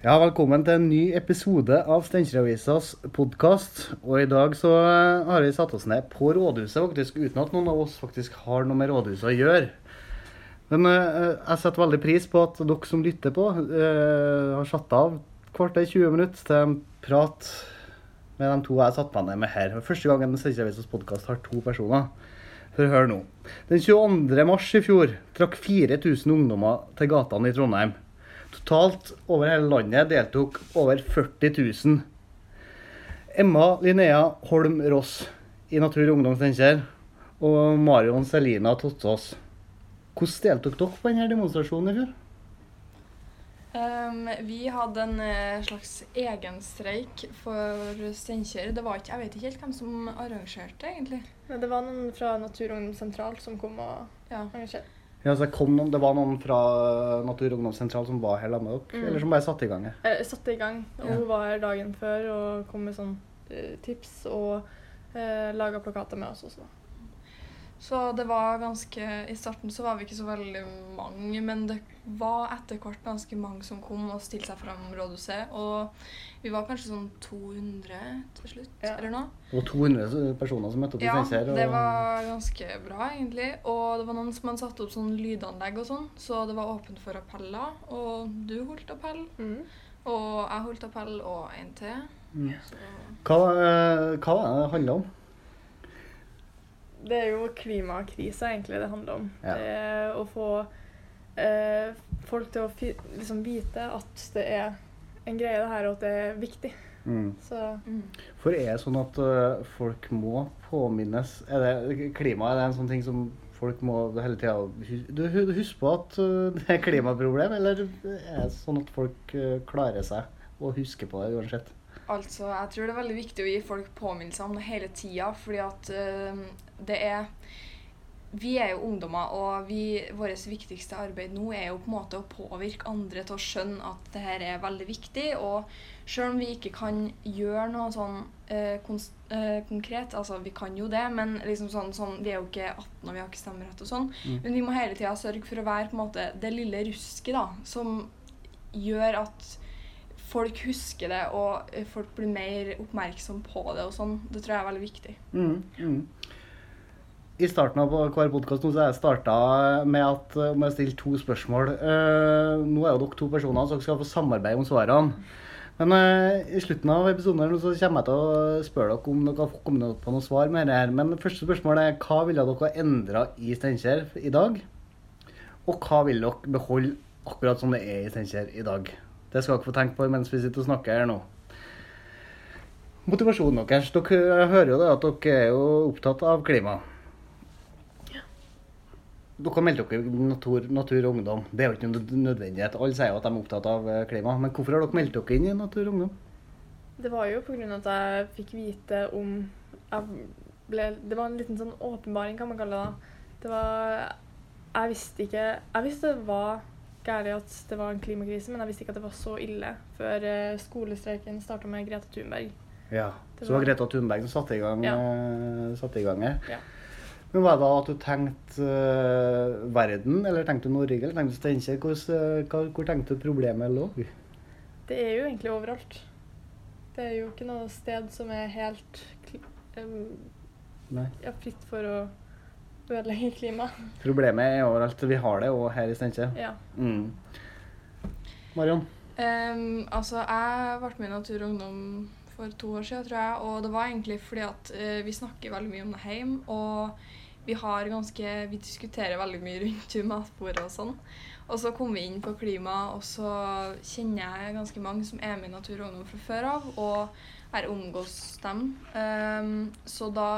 Ja, velkommen til en ny episode av Steinkjer-avisas podkast. Og i dag så eh, har vi satt oss ned på rådhuset, faktisk, uten at noen av oss faktisk har noe med rådhuset å gjøre. Men eh, jeg setter veldig pris på at dere som lytter på, eh, har satt av kvarter 20 minutter til en prat med de to jeg satt meg ned med her. Første gangen Steinkjer-avisas podkast har to personer. For hør nå. Den 22. mars i fjor trakk 4000 ungdommer til gatene i Trondheim. Totalt over hele landet deltok over 40 000. Emma Linnea Holm Ross i Natur og Ungdom Steinkjer og Marion Selina Tottås. Hvordan deltok dere på denne demonstrasjonen i fjor? Um, vi hadde en eh, slags egenstreik for Steinkjer. Det var ikke, Jeg vet ikke helt hvem som arrangerte, egentlig. Men det var noen fra Natur og Ungdom Sentral som kom og Ja. arrangerte. Ja, så det, kom noen, det var noen fra Natur og ungdomssentral som var her sammen med dere, Mm. eller som bare satte i gang her? Jeg satte i gang, og Ja. hun var her dagen før og kom med sånn eh, tips og eh, laga plakater med oss også. Så det var ganske I starten så var vi ikke så veldig mange, men det var etter hvert ganske mange som kom og stilte seg fram rådhuset. Og vi var kanskje sånn 200 til slutt, Ja. eller noe. Var 200 personer som møtte opp i Ja, Steinkjer. og- det var ganske bra, egentlig. Og det var noen som hadde satt opp sånn lydanlegg og sånn, så det var åpent for appeller. Og du holdt appell, Mm. og jeg holdt appell, og en til. Mm. Så Hva, eh, hva var det det handla om? Det er jo klimakrisa egentlig det handler om. Ja. Det er å få eh, folk til å fi liksom vite at det er en greie det her, og at det er viktig. Mm. Så mm. For er det sånn at uh, folk må påminnes er det, Klima er det en sånn ting som folk må hele tida du, Du hu- husker på at uh, det er klimaproblem, eller er det sånn at folk uh, klarer seg og husker på det uansett? Altså, jeg tror det er veldig viktig å gi folk påminnelser om det hele tida, fordi at eh, det er Vi er jo ungdommer, og vi, vårt viktigste arbeid nå er jo på en måte å påvirke andre til å skjønne at det her er veldig viktig. Og selv om vi ikke kan gjøre noe sånn eh, eh, konkret, altså vi kan jo det, men liksom sånn, sånn, vi er jo ikke 18 og vi har ikke stemmerett og sånn, Mm. men vi må hele tida sørge for å være på en måte det lille rusket da, som gjør at folk husker det, og eh, folk blir mer oppmerksom på det og sånn. Det tror jeg er veldig viktig. Mm, mm. I starten av hver podkast har jeg starta med at øh, jeg å stille to spørsmål. Uh, nå er jo dere to personer, så dere skal få samarbeide om svarene. Men uh, i slutten av episoden her nå så kommer jeg til å spørre dere om dere har kommet på noen svar med dette. Men første spørsmål er hva ville dere endra i Steinkjer i dag? Og hva vil dere beholde akkurat som det er i Steinkjer i dag? Det skal dere få tenke på mens vi sitter og snakker her nå. Motivasjonen deres. Dere hører jo det at dere er jo opptatt av klima. Dere meldte dere i natur, natur og Ungdom. Det er jo ikke noen nødvendighet. Alle sier jo at de er opptatt av eh, klima. Men hvorfor har dere meldt dere inn i Natur og Ungdom? det var jo pga. at jeg fikk vite om jeg ble, Det var en liten sånn åpenbaring, kan man kalle det. Det var Jeg visste ikke Jeg visste det var gærent at det var en klimakrise, men jeg visste ikke at det var så ille før eh, skolestreiken starta med Greta Thunberg. Ja. Det Så det var Greta Thunberg som satte i gang, Ja. eh, satte i gang her. Ja. Men var det da at du tenkte uh, verden, eller tenkte du Norge, eller tenkte du Steinkjer? Hvor, hvor tenkte du problemet lå? Det er jo egentlig overalt. Det er jo ikke noe sted som er helt um, ja, fritt for å ødelegge klimaet. Problemet er overalt. Vi har det òg her i Steinkjer. Ja. Mm. Marion? Um, altså, jeg ble med i Natur og Ungdom for to år siden, tror jeg. Og det var egentlig fordi at uh, vi snakker veldig mye om det hjemme. Og vi har ganske Vi diskuterer veldig mye rundt matbordet og sånn. Og så kom vi inn på klima, og så kjenner jeg ganske mange som er med i Natur og Ungdom fra før av. Og jeg omgås dem. Um, så da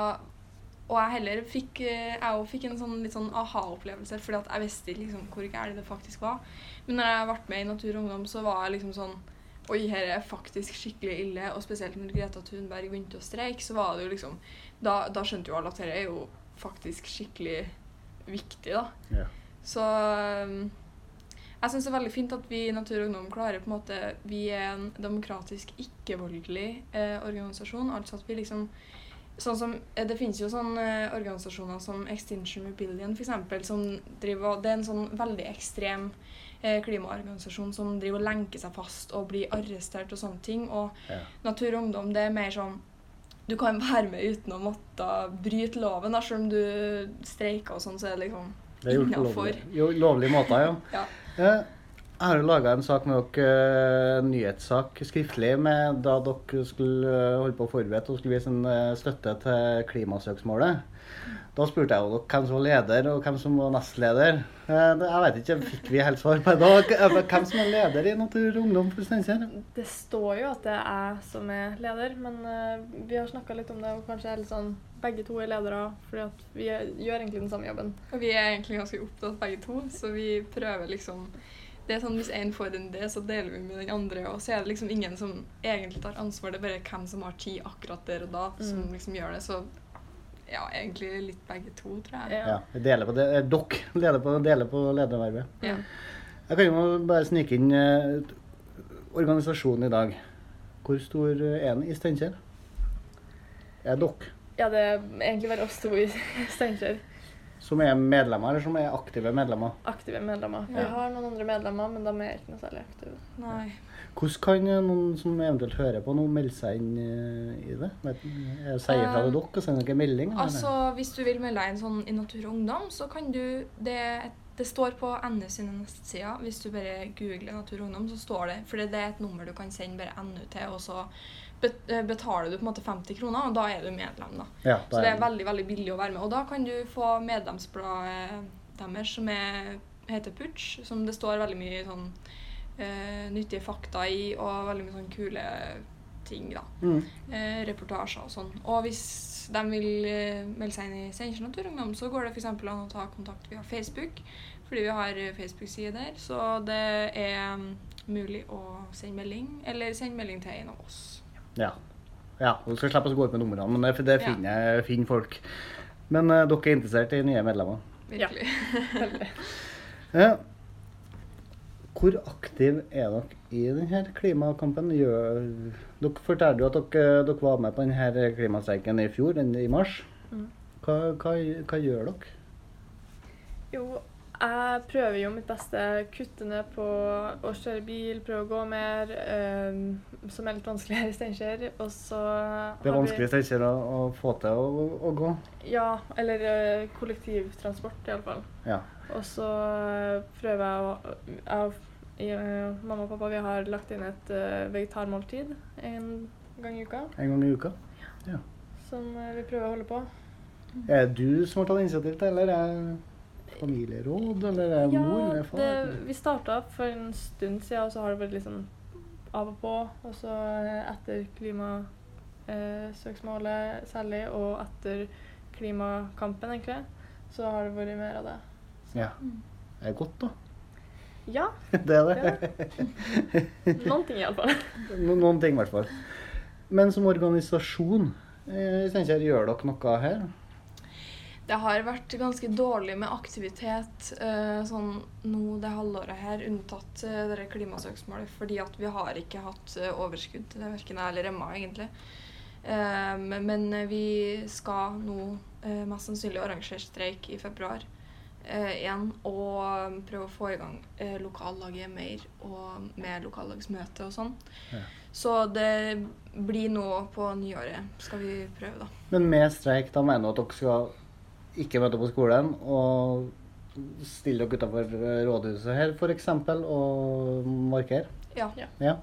Og jeg heller fikk eh, Jeg fikk en sånn litt sånn aha-opplevelse, fordi at jeg visste liksom hvor gærent det faktisk var. Men når jeg ble med i Natur og Ungdom, så var jeg liksom sånn Oi, her er faktisk skikkelig ille. Og spesielt når Greta Thunberg begynte å streike, så var det jo liksom Da, da skjønte jo alle at dette er jo faktisk skikkelig viktig, da. Ja. Så um, jeg syns det er veldig fint at vi i Natur og Ungdom klarer på en måte Vi er en demokratisk, ikke-voldelig eh, organisasjon. Altså at vi liksom Sånn som, eh, Det finnes jo sånne eh, organisasjoner som Extinction Rebellion, eksempel, som driver Det er en sånn veldig ekstrem eh, klimaorganisasjon som driver og lenker seg fast og blir arrestert og sånne ting. Og Ja. Natur og Ungdom det er mer sånn du kan være med uten å måtte bryte loven. da, Selv om du streiker og sånn, så er det liksom Det er gjort på lovlig, måter, ja. Ja. Eh, Jeg har jo laga en sak med dere, en nyhetssak skriftlig med da dere skulle eh, holde på å forberede og skulle vise en eh, støtte til klimasøksmålet. Da spurte jeg jo dere hvem som var leder og hvem som var nestleder. Eh, Jeg vet ikke, Fikk vi helt svar på det? da? Hvem som er leder i Natur og Ungdom? Det står jo at det er jeg som er leder, men eh, vi har snakka litt om det, og kanskje er litt sånn begge to er ledere, fordi at vi gjør egentlig den samme jobben. Og vi er egentlig ganske opptatt begge to, så vi prøver liksom det er sånn Hvis én får en idé, så deler vi med den andre. Og så er det liksom ingen som egentlig tar ansvar. Det er bare hvem som har tid akkurat der og da, som Mm. liksom gjør det. Så ja, egentlig litt begge to, tror jeg. Ja, vi deler på det. eh, Dere deler på, deler på ledervervet. Ja. Jeg kan jo bare snike inn eh, organisasjonen i dag. Hvor stor er den i Steinkjer? Er dere Ja, det er egentlig bare oss to i Steinkjer. Som er medlemmer, eller som er aktive medlemmer? Aktive medlemmer. Vi Ja. har noen andre medlemmer, men de er ikke noe særlig aktive. Nei. Hvordan kan noen som eventuelt hører på nå, melde seg inn eh, i det? Jeg sier fra til Um, dere og sender dere melding? eller? Altså, hvis du vil melde deg inn sånn i Natur og Ungdom, så kan du Det, det står på NU sine nettsider. Hvis du bare googler Natur og Ungdom, så står det For det er et nummer du kan sende bare NU til, og så betaler du på en måte 50 kroner, og da er du medlem, da. ja, Så det er veldig veldig billig å være med. Og da kan du få medlemsbladet deres som er, heter Putsch, som det står veldig mye sånn uh, nyttige fakta i, og veldig mye sånn kule ting, da. mm. Uh, reportasjer og sånn. Og hvis de vil uh, melde seg inn i Steinkjer Naturungdom, så går det f.eks. an å ta kontakt via Facebook, fordi vi har eh, Facebook-side der. Så det er mm, mulig å sende melding, eller sende melding til en av oss. Ja. ja. Du skal slippe å gå ut med numrene, men det, det Ja. finner, finner folk. Men uh, dere er interessert i nye medlemmer? Virkelig. Ja. Hvor aktiv er dere i denne klimakampen? Gjør, dere fortalte jo at dere, dere var med på denne klimastreiken i fjor, den i mars. Mm. Hva, hva, hva gjør dere? Jo, jeg prøver jo mitt beste. Kutte ned på å kjøre bil, prøve å gå mer, eh, som er litt vanskelig her i Steinkjer. Og så Det er vanskelig i Steinkjer å, å få til å, å gå. Ja, eller eh, kollektivtransport iallfall. Ja. Og så eh, prøver jeg å jeg, eh, Mamma og pappa vi har lagt inn et vegetarmåltid en gang i uka, En gang i uka. Ja. som vi prøver å holde på. Er det du som har tatt initiativ til, eller er det familieråd, eller er ja, mor eller far? det, vi starta for en stund siden, og så har det vært litt sånn av og på. Og så eh, etter klimasøksmålet særlig, og etter klimakampen, egentlig, så har det vært mer av det. Ja. Det er godt, da. Ja, Det er det. noen ting iallfall. No, noen ting, i hvert fall. Men som organisasjon jeg i jeg gjør dere noe her? Det har vært ganske dårlig med aktivitet uh, sånn nå det halvåret her, unntatt uh, det klimasøksmålet, fordi at vi har ikke hatt uh, overskudd til det, verken jeg eller Emma, egentlig. Men vi skal nå mest sannsynlig arrangere streik i februar igjen, og prøve å få i gang lokallaget mer, og med lokallagsmøte og sånn. Ja. Så det blir nå på nyåret, skal vi prøve, da. Men med streik, da mener du at dere skal ikke møte på skolen og stille dere utenfor rådhuset her, f.eks., og markere? Ja. Ja. Ja.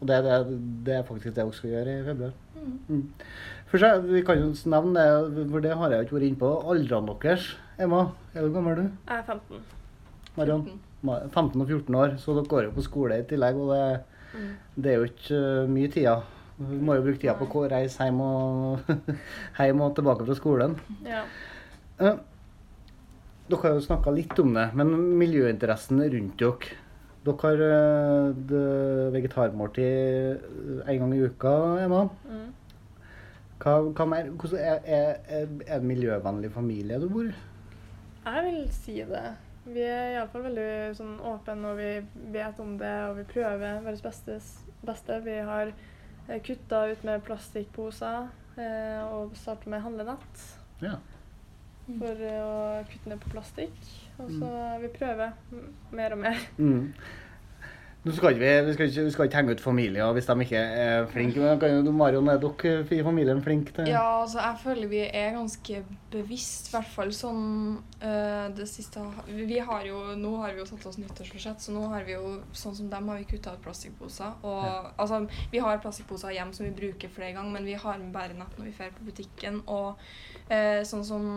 Og det, det, det er faktisk det dere skal gjøre i februar? Mm. Mm. For så, Vi kan jo nevne det, for det har jeg jo ikke vært inne på. Aldrene deres. Emma, er du gammel du? Jeg er 15. Marion? 14. 15 og 14 år, så dere går jo på skole i tillegg. Og det, Mm. det er jo ikke uh, mye tida. Du må jo bruke tida på å reise hjem og, hjem og tilbake fra skolen. Ja. Eh, dere har jo snakka litt om det, men miljøinteressen rundt dere Dere har eh, vegetarmåltid eh, en gang i uka, Emma. Mm. Hva, hva mer? Hvordan er, er, er, er det miljøvennlig familie du bor i? Jeg vil si det. Vi er iallfall veldig sånn åpne, og vi vet om det, og vi prøver vårt beste. Vi har kutta ut med plastikkposer eh, og starta med handlenett. Ja. Mm. for eh, å kutte ned på plastikk. Og så vi prøver mer og mer. Mm. Nå skal vi, vi, skal ikke, vi skal ikke henge ut familier hvis de ikke er flinke. Men Marion, er dere i familien flinke til Ja, altså jeg føler vi er ganske bevisst, i hvert fall sånn øh, det siste Vi har jo, Nå har vi jo satt oss nyttårsforsett, så nå har vi jo, sånn som dem, har vi kutta ut plastikkposer. Og Ja. altså, vi har plastikkposer hjemme som vi bruker flere ganger, men vi har med bare nett når vi drar på butikken. Og øh, sånn som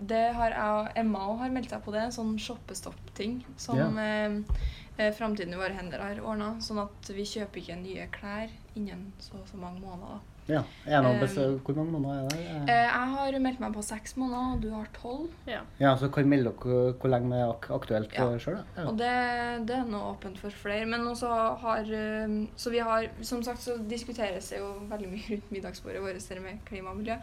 Det har jeg og Emma også har meldt seg på det, en sånn shoppestopp-ting som yeah. eh, eh, Framtiden i våre hender har ordna, sånn at vi kjøper ikke nye klær innen så og så mange måneder. Ja. Er noe Um, Hvor mange måneder er det? Eh, jeg har meldt meg på seks måneder, og du har tolv. Ja. Ja, så kan melde dere hvor lenge det er ak aktuelt Ja. ja. sjøl? Ja. Og det, det er nå åpent for flere. Men også har eh, Så vi har Som sagt så diskuteres det jo veldig mye rundt middagsbordet vårt med klima og miljø.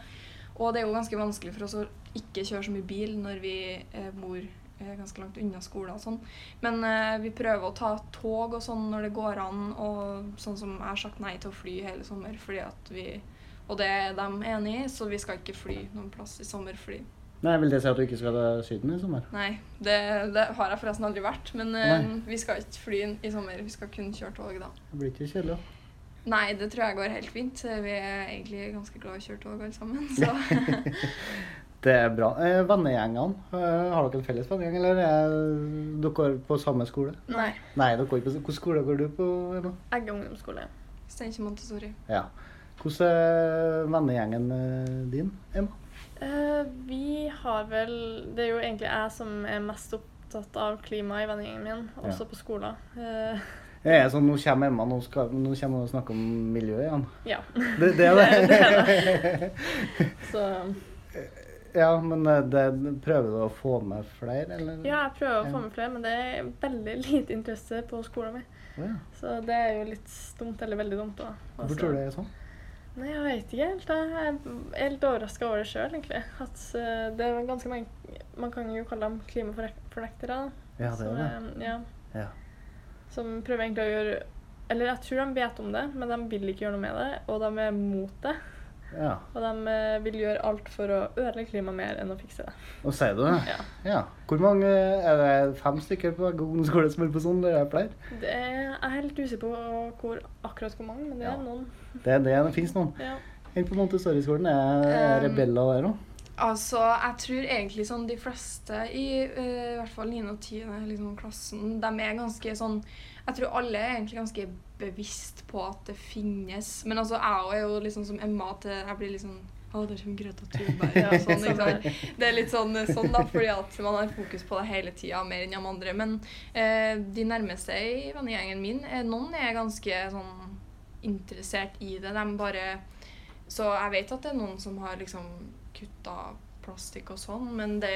Og det er jo ganske vanskelig for oss å ikke kjøre så mye bil når vi eh, bor eh, ganske langt unna skolen og sånn. Men eh, vi prøver å ta tog og sånn når det går an, og sånn som jeg har sagt nei til å fly hele sommer fordi at vi Og det er de enig i, så vi skal ikke fly noen plass i sommer fordi Nei, Vil det si at du ikke skal til Syden i sommer? Nei, det, det har jeg forresten aldri vært. Men eh, vi skal ikke fly i sommer. Vi skal kun kjøre tog da. Det blir ikke kjedelig? da? Nei, det tror jeg går helt fint. Vi er egentlig ganske glad i å kjøre tog alle sammen. Så Det er bra. Eh, Vennegjengene, eh, har dere en felles vennegjeng, eller er dere på samme skole? Nei. Nei, dere går ikke på Hvilken skole går du på? Emma? Egge ungdomsskole. Steinkjer Montessori. Ja. Hvordan er vennegjengen eh, din, Emma? Eh, vi har vel Det er jo egentlig jeg som er mest opptatt av klima i vennegjengen min, også på skolen. Eh, Jeg er sånn, Nå kommer Emma, nå, skal, nå kommer hun og snakker om miljø igjen. ja. Det, det er det. Det Så ja, men eh, det, prøver du å få med flere, eller? ja, jeg prøver å få med flere, men det er veldig lite interesse på skolen min. Ja. Så det er jo litt dumt, eller veldig dumt. da. Hvorfor tror du det er sånn? Nei, jeg vet ikke helt. Jeg er helt overraska over det sjøl, egentlig. At eh, det er ganske mange Man kan jo kalle dem klimafornektere. Ja, det er det. Så, Ja, Ja. Som prøver egentlig å gjøre Eller jeg tror de vet om det, men de vil ikke gjøre noe med det. Og de er mot det. ja. Og de eh, vil gjøre alt for å ødelegge klimaet mer enn å fikse det. Og sier du det? Ja. Ja. Hvor mange Er det fem stykker på ungdomsskolen ungdomsskole som holder på sånn, eller er pleier? det er, jeg er helt usikker på hvor, akkurat hvor mange, men det Ja. er noen. Det, det, det finnes noen. Ja. En på Montessori-skolen er, er Um, rebeller der òg. Altså, jeg tror egentlig sånn de fleste i uh, hvert fall 9. og 10. Liksom, klassen, de er ganske sånn Jeg tror alle er egentlig ganske bevisst på at det finnes Men altså, jeg er jo liksom som Emma til jeg blir liksom å, det er som Greta Thunberg. Ja, og sånn, sant? Det er litt sånn, sånn da, fordi at man har fokus på det hele tida, mer enn de andre. Men uh, de nærmeste i vennegjengen min, eh, noen er ganske sånn interessert i det. De bare Så jeg vet at det er noen som har liksom kutta plastikk og sånn, men det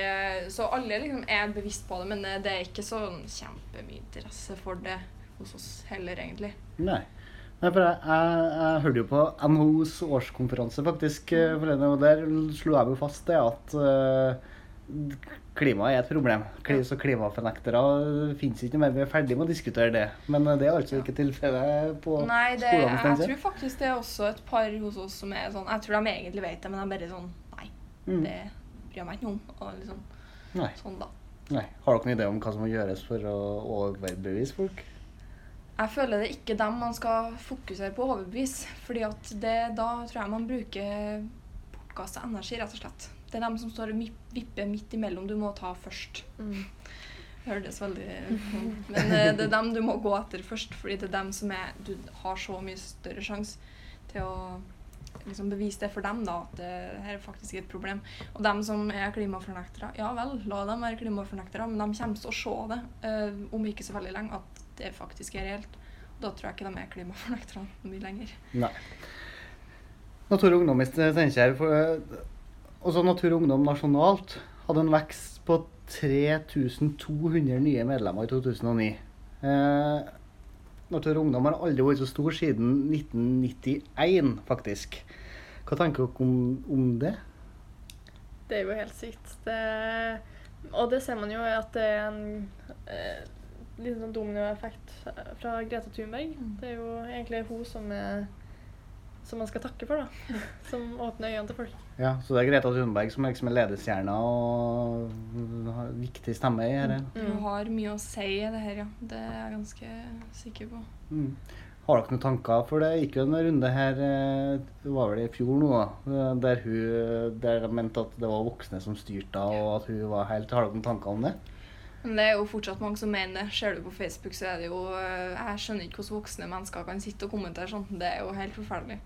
Så alle liksom er bevisst på det, men eh, det er ikke sånn kjempemye interesse for det hos oss heller, egentlig. Nei. Nei, for jeg, jeg, jeg hørte jo på NHOs årskonferanse faktisk eh, forleden, og der slo jeg jo fast det at uh, klima er et problem. Så klimafornektere finnes ikke mer. Vi er ferdig med å diskutere det. Men eh, det er altså ikke tilfellet på Nei, det, skolene. jeg Steinkjer. tror faktisk det er også et par hos oss som er sånn Jeg tror de egentlig vet det, men de er bare sånn Mm. det bryr jeg meg ikke om. Og liksom Nei. sånn, da. Nei. Har dere noen idé om hva som må gjøres for å overbevise folk? Jeg føler det er ikke dem man skal fokusere på å overbevise. fordi at det, da tror jeg man bruker bortkasta energi, rett og slett. Det er dem som står og vipper midt imellom du må ta først. Mm. Det hørtes veldig Men eh, det er dem du må gå etter først, fordi det er dem som er Du har så mye større sjanse til å liksom bevise det for dem, da, at det her er faktisk et problem. Og dem som er klimafornektere, ja vel, la dem være klimafornektere, men de kommer til å se det eh, om ikke så veldig lenge, at det faktisk er reelt. Da tror jeg ikke de er klimafornektere mye lenger. Nei. Natur og Ungdom i Steinkjer Også Natur og Ungdom nasjonalt hadde en vekst på 3200 nye medlemmer i 2009. Eh, Natur og Ungdom har aldri vært så stor siden 1991, faktisk. Hva tenker dere om, om det? Det er jo helt sykt. Det, og det ser man jo at det er en eh, liten sånn dominoeffekt fra Greta Thunberg. Mm. Det er jo egentlig hun som er som man skal takke for, da. Som åpner øynene til folk. Ja, Så det er Greta Thunberg som liksom er ledestjerna og har viktig stemme i dette. Hun har mye å si i det her, ja. Det er jeg ganske sikker på. Mm. Har dere noen tanker? For det gikk jo en runde her, eh, det var vel i fjor nå, da, der, hun, der de mente at det var voksne som styrte og at hun var helt Har dere noen tanker om det? Men det er jo fortsatt mange som mener det. Ser du på Facebook, så er det jo eh, Jeg skjønner ikke hvordan voksne mennesker kan sitte og kommentere sånt. Det er jo helt forferdelig.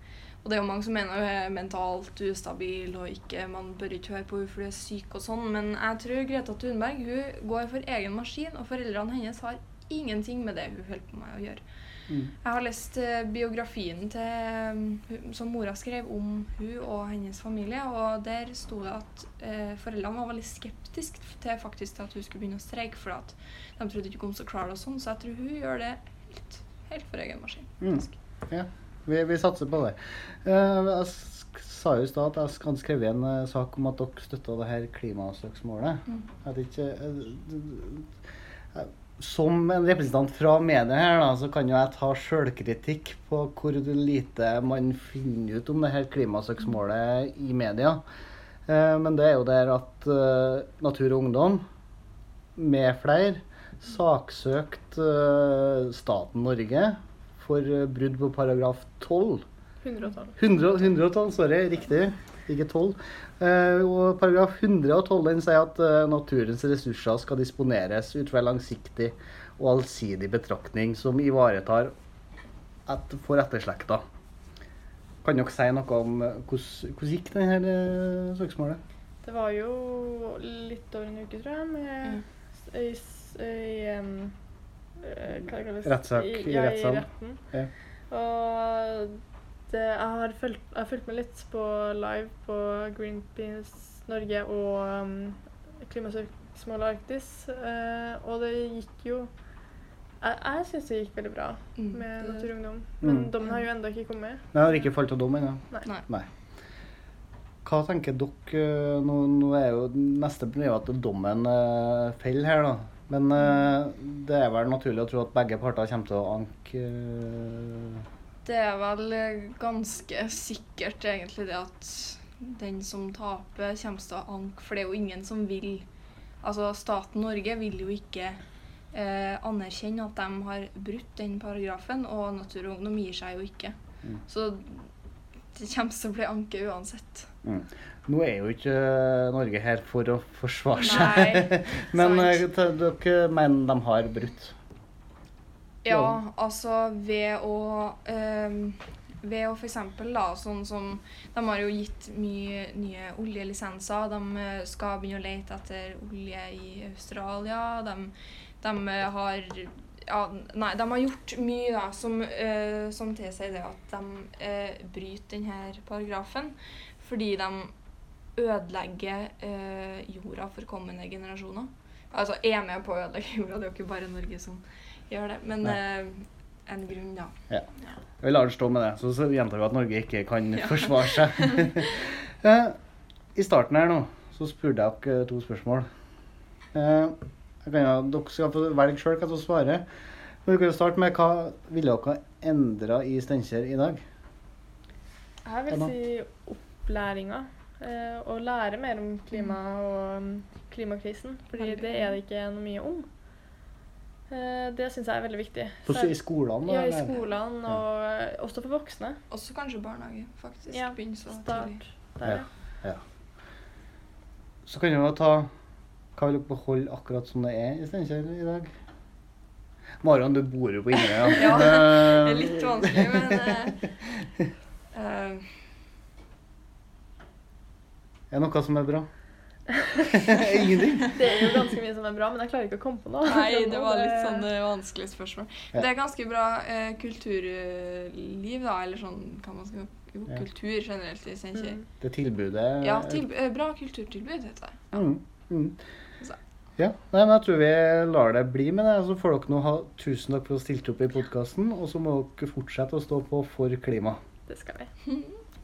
Og det er jo mange som mener hun er mentalt ustabil og ikke, man bør ikke høre på henne fordi hun er syk og sånn. Men jeg tror Greta Thunberg hun går for egen maskin, og foreldrene hennes har ingenting med det hun holder på med å gjøre. Mm. Jeg har lest eh, biografien til, um, som mora skrev om hun og hennes familie, og der sto det at eh, foreldrene var veldig skeptiske til faktisk at hun skulle begynne å streike, for at de trodde ikke hun kom så å og sånn, så jeg tror hun gjør det helt, helt for egen maskin. Mm. Ja, vi, vi satser på det. Uh, jeg sa jo i stad at jeg hadde skrevet en uh, sak om at dere støtta det her klimasøksmålet. Mm. Jeg vet ikke uh, Som en representant fra media her, da, så kan jo jeg ta sjølkritikk på hvor lite man finner ut om det her klimasøksmålet i media. Eh, Men det er jo der at eh, Natur og Ungdom, med flere, saksøkt eh, staten Norge for brudd på paragraf 12. 112. 100, 112, sorry, riktig. Ikke 12. Eh, og paragraf 112 den sier at eh, naturens ressurser skal disponeres ut fra langsiktig og allsidig betraktning som ivaretar et, for etterslekta. Kan dere si noe om eh, hvordan, hvordan gikk dette søksmålet? Det var jo litt over en uke, tror jeg, med i, i, i em, Hva det kalles Rettssak i ja. I retten. Ja. Og jeg, har fulgt, jeg har fulgt med litt på live på Greenpeace Norge og um, Klimasøksmål Arktis, Uh, og det gikk jo Jeg, jeg syns det gikk veldig bra Mm, med Naturungdom. Natur men Mm. dommen har jo ennå ikke kommet. Det har ikke falt av dom ennå. Nei. Nei. Hva tenker dere eh, Nå, nå er jo neste problem at dommen uh, faller her, da. Men uh, det er vel naturlig å tro at begge parter kommer til å anke eh, Det er vel ganske sikkert egentlig det at den som taper, kommer til å anke, for det er jo ingen som vil Altså, staten Norge vil jo ikke eh, anerkjenne at de har brutt den paragrafen, og Natur og Ungdom gir seg jo ikke. Mm. Så det kommer til å bli anke uansett. mm. Nå er jo ikke Norge her for å forsvare seg, Nei, men sant. eh, dere mener de har brutt. Ja, altså ved å eh, ved å f.eks. da, sånn som De har jo gitt mye nye oljelisenser. De eh, skal begynne å lete etter olje i Australia. De, de eh, har ja, Nei, de har gjort mye da, som, eh, som tilsier det at de eh, bryter denne paragrafen. Fordi de ødelegger eh, jorda for kommende generasjoner. Altså er med på å ødelegge jorda. Det er jo ikke bare Norge som gjør det. Men eh, en grunn, ja. Vi lar det stå med det. Så, så gjentar vi at Norge ikke kan Ja. forsvare seg. Eh, I starten her nå så spurte jeg dere to spørsmål. Eh, jeg kan dere skal få velge sjøl hva dere svarer. Men vi kan starte med hva ville dere endra i Steinkjer i dag? Jeg vil si opplæringa. Eh, å lære mer om klima og um, klimakrisen. Fordi det er det ikke noe mye om. Eh, det syns jeg er veldig viktig. På, I skolene? ja, i skolene, Ja. og eh, også for voksne. Også kanskje barnehage, faktisk. Ja, Begynne så. Start der. Ja. Så kan vi jo ta Hva vil dere beholde akkurat som det er i Steinkjer i dag? Marion, du bor jo på Inderøya. Ja, Eh, Det er litt vanskelig, men uh, eh, Eh, Er det noe som er bra? Ingenting? Det er jo ganske mye som er bra, men jeg klarer ikke å komme på noe. Nei, det var litt sånn eh, vanskelig spørsmål. Ja. Det er ganske bra eh, kulturliv, da, eller sånn hva man skal Jo, Ja. kultur generelt i Steinkjer. Mm. Det tilbudet Ja, til, eh, bra kulturtilbud, heter det. Ja. Mm, mm. Ja, nei, men jeg tror vi lar det bli med det. Så får dere nå ha tusen takk for å ha stilt opp i podkasten. Og så må dere fortsette å stå på for klima. Det skal vi.